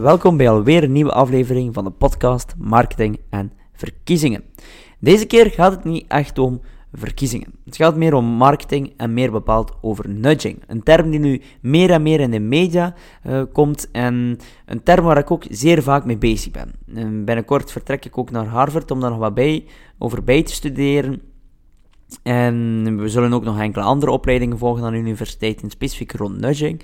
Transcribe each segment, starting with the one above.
welkom bij alweer een nieuwe aflevering van de podcast Marketing en Verkiezingen. Deze keer gaat het niet echt om verkiezingen. Het gaat meer om marketing en meer bepaald over nudging. Een term die nu meer en meer in de media uh, komt en een term waar ik ook zeer vaak mee bezig ben. En binnenkort vertrek ik ook naar Harvard om daar nog wat bij, over bij te studeren. En we zullen ook nog enkele andere opleidingen volgen aan de universiteit, in specifiek rond nudging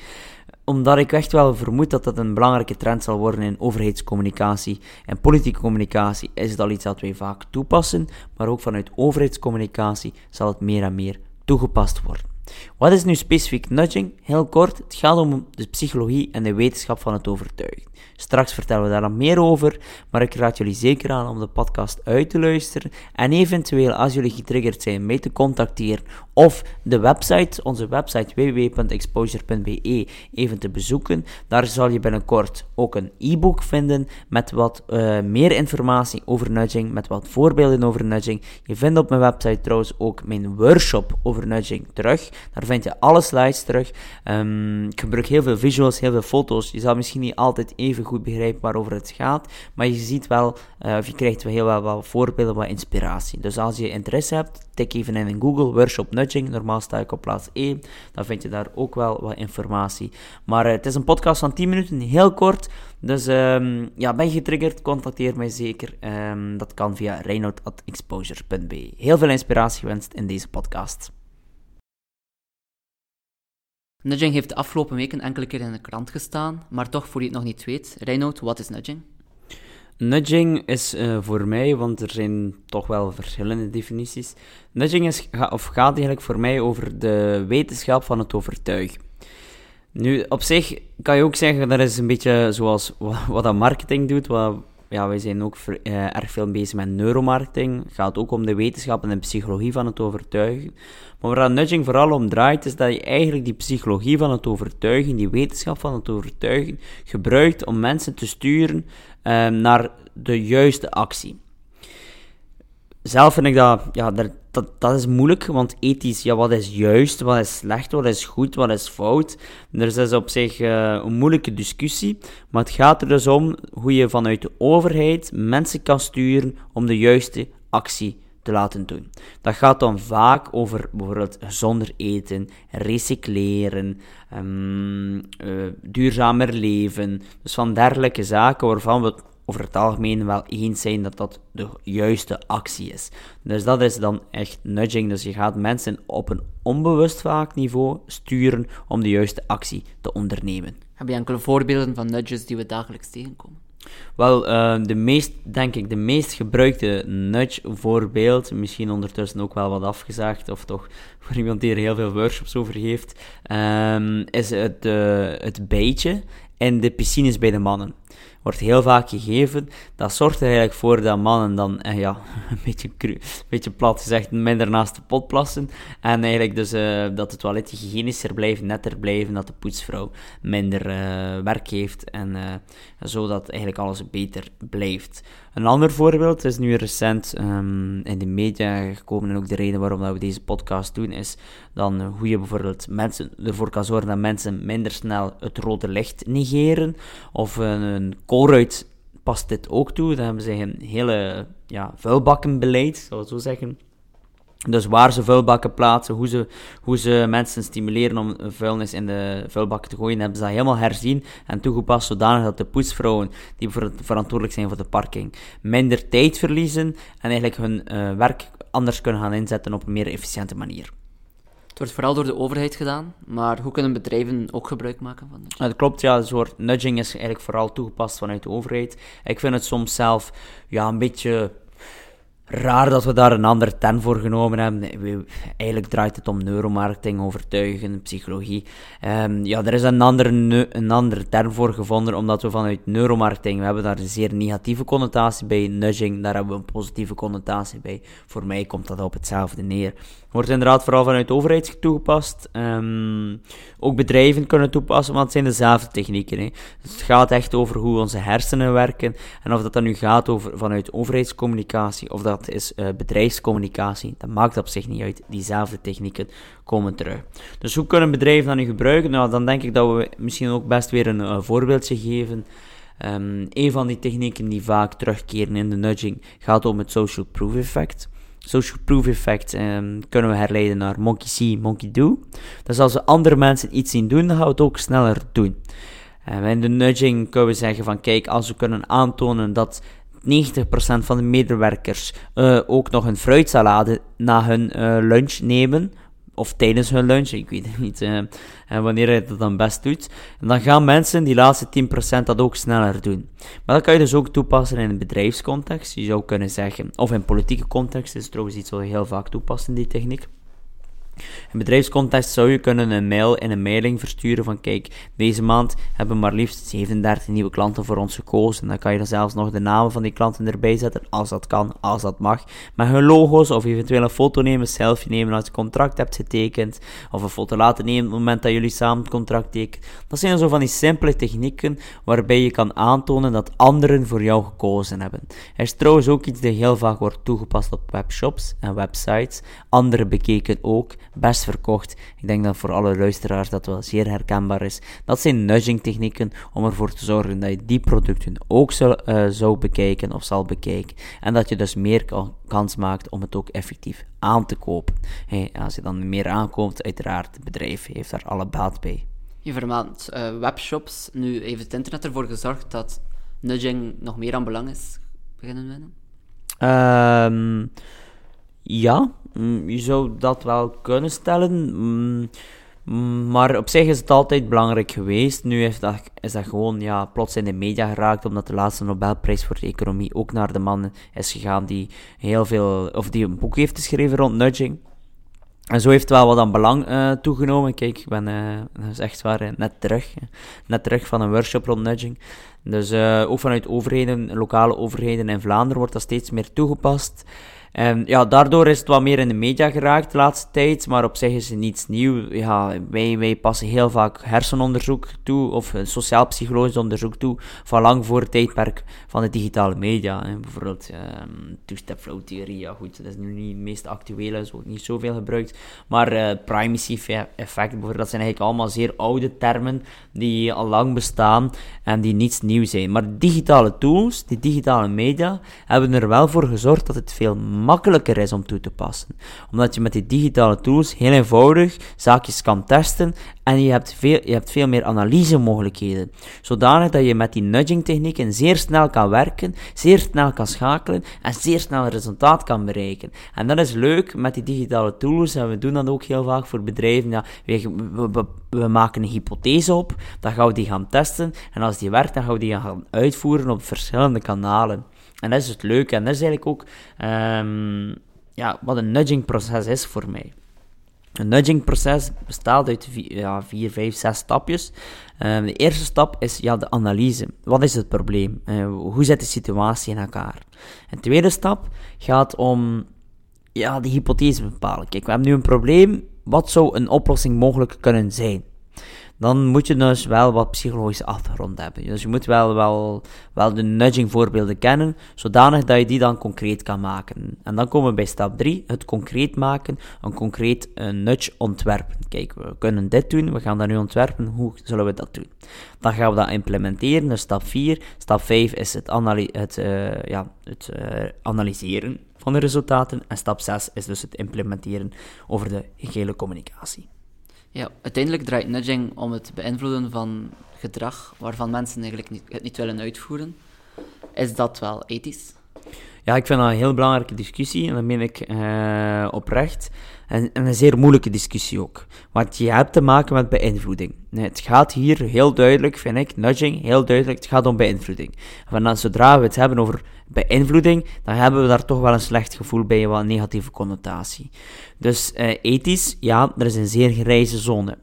omdat ik echt wel vermoed dat dat een belangrijke trend zal worden in overheidscommunicatie en politieke communicatie, is het al iets dat wij vaak toepassen, maar ook vanuit overheidscommunicatie zal het meer en meer toegepast worden. Wat is nu specifiek nudging? Heel kort, het gaat om de psychologie en de wetenschap van het overtuigen. Straks vertellen we daar nog meer over, maar ik raad jullie zeker aan om de podcast uit te luisteren en eventueel als jullie getriggerd zijn mee te contacteren of de website, onze website www.exposure.be even te bezoeken. Daar zal je binnenkort ook een e-book vinden met wat uh, meer informatie over nudging, met wat voorbeelden over nudging. Je vindt op mijn website trouwens ook mijn workshop over nudging terug. Daar vind je alle slides terug. Um, ik gebruik heel veel visuals, heel veel foto's. Je zal misschien niet altijd even goed begrijpen waarover het gaat, maar je ziet wel, uh, of je krijgt wel heel wel, wel voorbeelden, wat inspiratie. Dus als je interesse hebt, tik even in Google workshop nudging. Normaal sta ik op plaats 1. Dan vind je daar ook wel wat informatie. Maar uh, het is een podcast van 10 minuten, heel kort. Dus um, ja, ben je getriggerd? Contacteer mij zeker. Um, dat kan via reinoud.exposure.be. Heel veel inspiratie gewenst in deze podcast. Nudging heeft de afgelopen weken enkele keer in de krant gestaan, maar toch voor je het nog niet weet, Reinoud, wat is nudging? Nudging is uh, voor mij, want er zijn toch wel verschillende definities. Nudging is, of gaat eigenlijk voor mij over de wetenschap van het overtuigen. Nu, op zich kan je ook zeggen dat is een beetje zoals wat, wat dat marketing doet, wat ja, wij zijn ook uh, erg veel bezig met neuromarketing. Het gaat ook om de wetenschap en de psychologie van het overtuigen. Maar waar nudging vooral om draait, is dat je eigenlijk die psychologie van het overtuigen, die wetenschap van het overtuigen, gebruikt om mensen te sturen uh, naar de juiste actie zelf vind ik dat, ja, dat, dat, dat, is moeilijk, want ethisch, ja, wat is juist, wat is slecht, wat is goed, wat is fout. Er is dus op zich uh, een moeilijke discussie, maar het gaat er dus om hoe je vanuit de overheid mensen kan sturen om de juiste actie te laten doen. Dat gaat dan vaak over bijvoorbeeld gezonder eten, recycleren, um, uh, duurzamer leven. Dus van dergelijke zaken waarvan we over het algemeen wel eens zijn dat dat de juiste actie is. Dus dat is dan echt nudging. Dus je gaat mensen op een onbewust vaak niveau sturen om de juiste actie te ondernemen. Heb je enkele voorbeelden van nudges die we dagelijks tegenkomen? Wel, uh, de meest, denk ik, de meest gebruikte nudge-voorbeeld, misschien ondertussen ook wel wat afgezaagd, of toch voor iemand die er heel veel workshops over heeft, um, is het, uh, het bijtje in de piscines bij de mannen wordt heel vaak gegeven. Dat zorgt er eigenlijk voor dat mannen dan, eh, ja, een beetje, een beetje plat gezegd, minder naast de pot plassen. En eigenlijk dus uh, dat de toiletten hygiënischer blijven, netter blijven, dat de poetsvrouw minder uh, werk heeft en uh, zodat eigenlijk alles beter blijft. Een ander voorbeeld is nu recent um, in de media gekomen en ook de reden waarom dat we deze podcast doen is dan hoe je bijvoorbeeld mensen ervoor kan zorgen dat mensen minder snel het rode licht negeren of een, een past dit ook toe. Dan hebben ze een hele ja, vuilbakkenbeleid, zou ik zo zeggen. Dus waar ze vuilbakken plaatsen, hoe ze, hoe ze mensen stimuleren om vuilnis in de vuilbakken te gooien, hebben ze dat helemaal herzien en toegepast zodanig dat de poetsvrouwen, die verantwoordelijk zijn voor de parking, minder tijd verliezen en eigenlijk hun uh, werk anders kunnen gaan inzetten op een meer efficiënte manier. Het wordt vooral door de overheid gedaan, maar hoe kunnen bedrijven ook gebruik maken van nudging? Dat klopt, ja. Een soort nudging is eigenlijk vooral toegepast vanuit de overheid. Ik vind het soms zelf ja, een beetje raar dat we daar een ander ten voor genomen hebben. Eigenlijk draait het om neuromarketing, overtuigen, psychologie. Um, ja, er is een andere, een andere term voor gevonden, omdat we vanuit neuromarketing, we hebben daar een zeer negatieve connotatie bij. Nudging, daar hebben we een positieve connotatie bij. Voor mij komt dat op hetzelfde neer. Wordt inderdaad vooral vanuit overheid toegepast. Um, ook bedrijven kunnen toepassen, want het zijn dezelfde technieken. Hè. Het gaat echt over hoe onze hersenen werken. En of dat dan nu gaat over vanuit overheidscommunicatie, of dat is uh, bedrijfscommunicatie, dat maakt op zich niet uit. Diezelfde technieken komen terug. Dus hoe kunnen bedrijven dat nu gebruiken? Nou, dan denk ik dat we misschien ook best weer een uh, voorbeeldje geven. Um, een van die technieken die vaak terugkeren in de nudging gaat om het social proof effect. Social proof effect um, kunnen we herleiden naar monkey see, monkey do. Dus als we andere mensen iets zien doen, dan gaan we het ook sneller doen. Um, in de nudging kunnen we zeggen van kijk, als we kunnen aantonen dat 90% van de medewerkers uh, ook nog een fruitsalade na hun uh, lunch nemen, of tijdens hun lunch, ik weet niet uh, wanneer je dat dan best doet, en dan gaan mensen, die laatste 10%, dat ook sneller doen. Maar dat kan je dus ook toepassen in een bedrijfscontext, je zou kunnen zeggen, of in politieke context, is trouwens iets wat heel vaak toepassen, die techniek. In bedrijfscontext zou je kunnen een mail in een mailing versturen van kijk, deze maand hebben maar liefst 37 nieuwe klanten voor ons gekozen. Dan kan je er zelfs nog de namen van die klanten erbij zetten, als dat kan, als dat mag. Met hun logo's of eventueel een foto nemen, een selfie nemen als je contract hebt getekend. Of een foto laten nemen op het moment dat jullie samen het contract tekenen. Dat zijn zo van die simpele technieken waarbij je kan aantonen dat anderen voor jou gekozen hebben. Er is trouwens ook iets dat heel vaak wordt toegepast op webshops en websites. Anderen bekeken ook best verkocht. Ik denk dat voor alle luisteraars dat wel zeer herkenbaar is. Dat zijn nudging technieken om ervoor te zorgen dat je die producten ook zal, uh, zou bekijken of zal bekijken. En dat je dus meer kans maakt om het ook effectief aan te kopen. Hey, als je dan meer aankoopt, uiteraard, het bedrijf heeft daar alle baat bij. Je vermaant uh, webshops. Nu heeft het internet ervoor gezorgd dat nudging nog meer aan belang is beginnen winnen? Um, ja, mm, je zou dat wel kunnen stellen. Mm, mm, maar op zich is het altijd belangrijk geweest. Nu is dat, is dat gewoon ja, plots in de media geraakt, omdat de laatste Nobelprijs voor de economie ook naar de man is gegaan die heel veel, of die een boek heeft geschreven rond nudging. En zo heeft wel wat aan belang uh, toegenomen. Kijk, ik ben uh, dat is echt waar, net terug. Net terug van een workshop rond nudging. Dus ook vanuit overheden, lokale overheden in Vlaanderen wordt dat steeds meer toegepast. En ja, daardoor is het wat meer in de media geraakt de laatste tijd, maar op zich is het niets nieuw. Ja, wij, passen heel vaak hersenonderzoek toe, of sociaal-psychologisch onderzoek toe, van lang voor het tijdperk van de digitale media. Bijvoorbeeld um, two-step flow theorie, ja goed, dat is nu niet het meest actuele, is ook niet zoveel gebruikt. Maar uh, primacy effect, bijvoorbeeld, dat zijn eigenlijk allemaal zeer oude termen die al lang bestaan en die niets nieuw zijn. Maar digitale tools, die digitale media, hebben er wel voor gezorgd dat het veel makkelijker is om toe te passen. Omdat je met die digitale tools heel eenvoudig zaakjes kan testen en je hebt veel, je hebt veel meer analysemogelijkheden. Zodanig dat je met die nudging technieken zeer snel kan werken, zeer snel kan schakelen en zeer snel resultaat kan bereiken. En dat is leuk met die digitale tools en we doen dat ook heel vaak voor bedrijven. Ja, we, we, maken een hypothese op, dan gaan we die gaan testen en als die werkt, dan gaan we die gaan uitvoeren op verschillende kanalen. En dat is het leuke. En dat is eigenlijk ook um, ja, wat een nudging proces is voor mij. Een nudging proces bestaat uit vier, ja, vier vijf, zes stapjes. Um, de eerste stap is ja, de analyse. Wat is het probleem? Uh, hoe zit de situatie in elkaar? Een tweede stap gaat om ja, de hypothese bepalen. Kijk, we hebben nu een probleem. Wat zou een oplossing mogelijk kunnen zijn? Dan moet je dus wel wat psychologische achtergrond hebben. Dus je moet wel, wel, wel de nudging voorbeelden kennen, zodanig dat je die dan concreet kan maken. En dan komen we bij stap 3, het concreet maken, een concreet uh, nudge ontwerpen. Kijk, we kunnen dit doen, we gaan dat nu ontwerpen, hoe zullen we dat doen? Dan gaan we dat implementeren, dus stap 4. Stap 5 is het, het, uh, ja, het uh, analyseren van de resultaten. En stap 6 is dus het implementeren over de gehele communicatie. Ja, uiteindelijk draait nudging om het beïnvloeden van gedrag waarvan mensen eigenlijk niet, het niet willen uitvoeren. Is dat wel ethisch? Ja, ik vind dat een heel belangrijke discussie en dat meen ik uh, oprecht. En, en, een zeer moeilijke discussie ook. Want je hebt te maken met beïnvloeding. Het gaat hier heel duidelijk, vind ik, nudging, heel duidelijk, het gaat om beïnvloeding. Van zodra we het hebben over beïnvloeding, dan hebben we daar toch wel een slecht gevoel bij, wat een negatieve connotatie. Dus uh, ethisch, ja, er is een zeer grijze zone.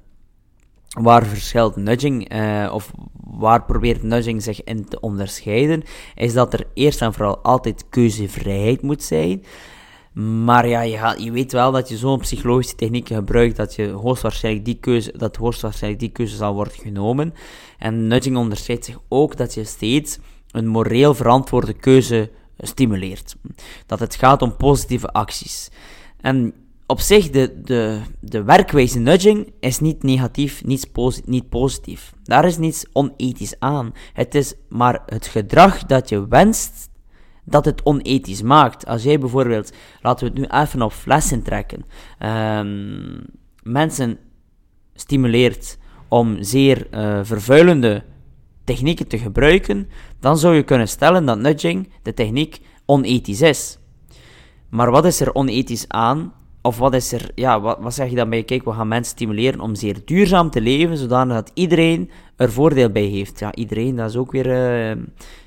Waar verschilt nudging, uh, of waar probeert nudging zich in te onderscheiden, is dat er eerst en vooral altijd keuzevrijheid moet zijn. Maar ja, je, weet wel dat je zo'n psychologische technieken gebruikt dat je hoogstwaarschijnlijk die keuze, dat hoogstwaarschijnlijk die keuze zal worden genomen. En nudging onderscheidt zich ook dat je steeds een moreel verantwoorde keuze stimuleert. Dat het gaat om positieve acties. En op zich, de, de, de werkwijze nudging is niet negatief, niet, posi niet positief. Daar is niets onethisch aan. Het is maar het gedrag dat je wenst dat het onethisch maakt. Als jij bijvoorbeeld, laten we het nu even op flessen trekken, um, mensen stimuleert om zeer uh, vervuilende technieken te gebruiken, dan zou je kunnen stellen dat nudging, de techniek, onethisch is. Maar wat is er onethisch aan? Of wat is er, ja, wat, wat zeg je dan bij? Kijk, we gaan mensen stimuleren om zeer duurzaam te leven, zodat iedereen er voordeel bij heeft. Ja, iedereen, dat is ook weer uh,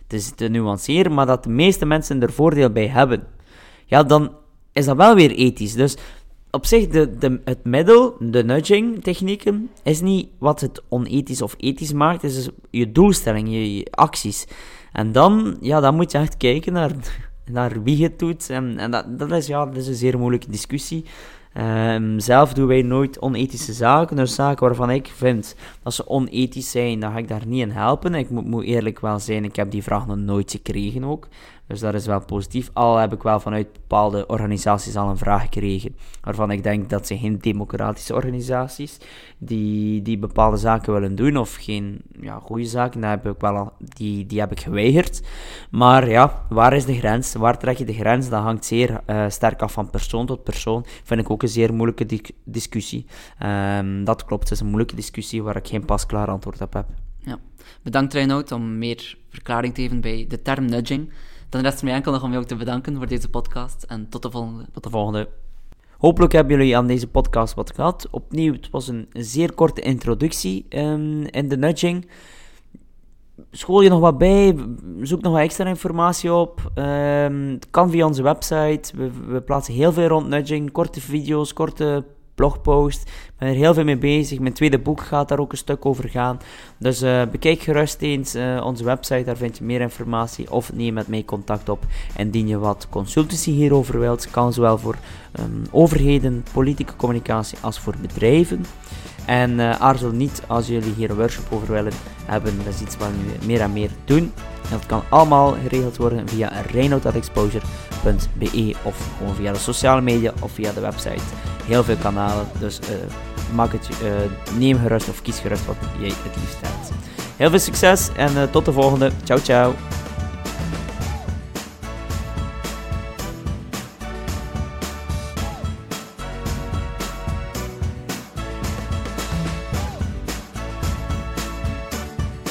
te, te nuanceren, maar dat de meeste mensen er voordeel bij hebben. Ja, dan is dat wel weer ethisch. Dus op zich, de, de, het middel, de nudging-technieken, is niet wat het onethisch of ethisch maakt, het is je doelstelling, je, je, acties. En dan, ja, dan moet je echt kijken naar, naar wie het doet. En, dat, dat, is, ja, dat is een zeer moeilijke discussie. Um, zelf doen wij nooit onethische zaken. Dus zaken waarvan ik vind dat ze onethisch zijn, dan ga ik daar niet in helpen. Ik moet, moet eerlijk wel zijn, ik heb die vraag nog nooit gekregen ook. Dus dat is wel positief. Al heb ik wel vanuit bepaalde organisaties al een vraag gekregen, waarvan ik denk dat ze geen democratische organisaties die, die bepaalde zaken willen doen, of geen ja, goede zaken, heb ik wel al, die, die heb ik geweigerd. Maar ja, waar is de grens? Waar trek je de grens? Dat hangt zeer uh, sterk af van persoon tot persoon. Vind ik ook een zeer moeilijke di discussie. Um, dat klopt, het is een moeilijke discussie waar ik geen pasklaar antwoord op heb. Ja. Bedankt Reinoud om meer verklaring te geven bij de term nudging. Dan rest mij enkel nog om jou te bedanken voor deze podcast en tot de volgende. Tot de volgende. Hopelijk hebben jullie aan deze podcast wat gehad. Opnieuw, het was een zeer korte introductie um, in de nudging. School je nog wat bij, zoek nog wat extra informatie op. Um, het kan via onze website. We, we plaatsen heel veel rond nudging, korte video's, korte blogpost. Ik ben er heel veel mee bezig. Mijn tweede boek gaat daar ook een stuk over gaan. Dus uh, bekijk gerust eens uh, onze website, daar vind je meer informatie. Of neem met mij contact op. Indien je wat consultancy hierover wilt, kan zowel voor um, overheden, politieke communicatie als voor bedrijven. En uh, aarzel niet als jullie hier een workshop over willen hebben. Dat is iets wat we meer en meer doen. En dat kan allemaal geregeld worden via reinoud.exposure.be of gewoon via de sociale media of via de website. Heel veel kanalen, dus uh, maak het, uh, neem gerust of kies gerust wat jij het liefst hebt. Heel veel succes en tot de volgende. Ciao, ciao.